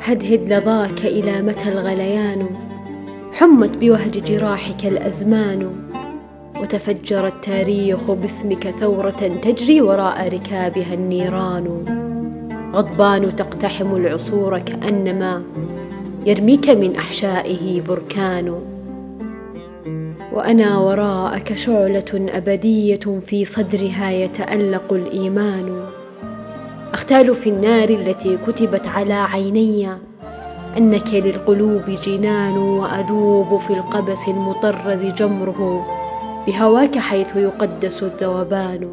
هدهد لظاك إلى متى الغليان؟ حمت بوهج جراحك الأزمان. وتفجر التاريخ باسمك ثورة تجري وراء ركابها النيران. غضبان تقتحم العصور كأنما يرميك من أحشائه بركان. وأنا وراءك شعلة أبدية في صدرها يتألق الإيمان. أختال في النار التي كتبت على عيني. أنك للقلوب جنان وأذوب في القبس المطرد جمره بهواك حيث يقدس الذوبان.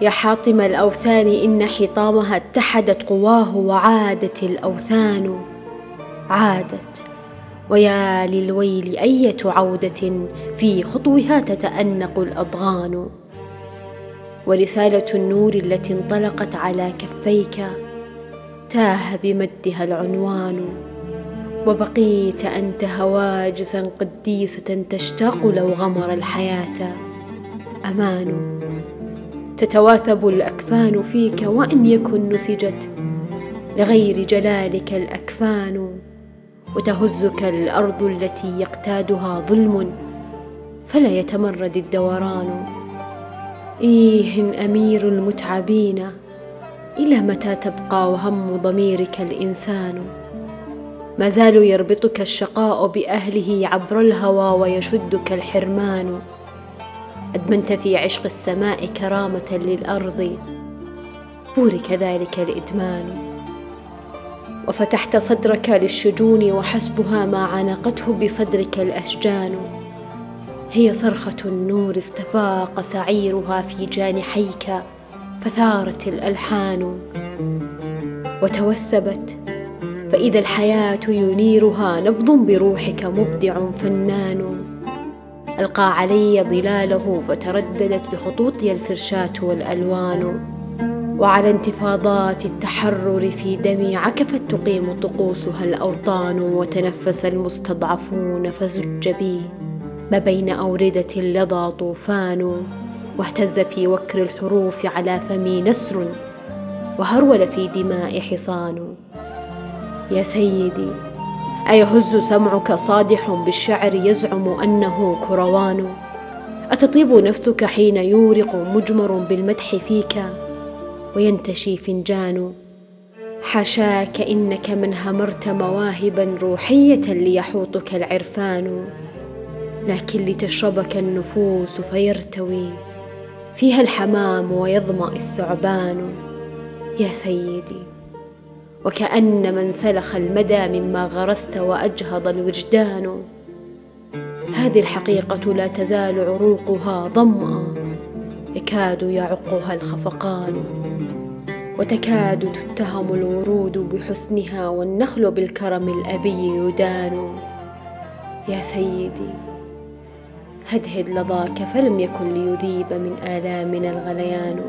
يا حاطم الأوثان إن حطامها اتحدت قواه وعادت الأوثان. عادت. ويا للويل أية عودة في خطوها تتأنق الأضغان؟ ورسالة النور التي انطلقت على كفيك تاه بمدها العنوان وبقيت أنت هواجسا قديسة تشتاق لو غمر الحياة. أمان تتواثب الأكفان فيك وإن يكن نسجت لغير جلالك الأكفان وتهزك الأرض التي يقتادها ظلم فلا يتمرد الدوران. إيه أمير المتعبين إلى متى تبقى وهم ضميرك الإنسان؟ ما زال يربطك الشقاء بأهله عبر الهوى ويشدك الحرمان. أدمنت في عشق السماء كرامة للأرض بورك ذلك الإدمان. وفتحت صدرك للشجون وحسبها ما عانقته بصدرك الأشجان. هي صرخة النور استفاق سعيرها في جانحيك فثارت الألحان. وتوثبت فإذا الحياة ينيرها نبض بروحك مبدع فنان. ألقى علي ظلاله فترددت بخطوطي الفرشاة والألوان. وعلى انتفاضات التحرر في دمي عكفت تقيم طقوسها الأوطان وتنفس المستضعفون فزج بي ما بين أوردة لظى طوفان واهتز في وكر الحروف على فمي نسر وهرول في دماء حصان. يا سيدي أيهز سمعك صادح بالشعر يزعم أنه كروان؟ أتطيب نفسك حين يورق مجمر بالمدح فيك وينتشي فنجان. حاشاك إنك من همرت مواهبا روحية ليحوطك العرفان. لكن لتشربك النفوس فيرتوي فيها الحمام ويظمأ الثعبان. يا سيدي وكأن من سلخ المدى مما غرست وأجهض الوجدان. هذه الحقيقة لا تزال عروقها ظمأ يكاد يعقها الخفقان. وتكاد تتهم الورود بحسنها والنخل بالكرم الأبي يدان. يا سيدي هدهد لظاك فلم يكن ليذيب من آلامنا الغليان.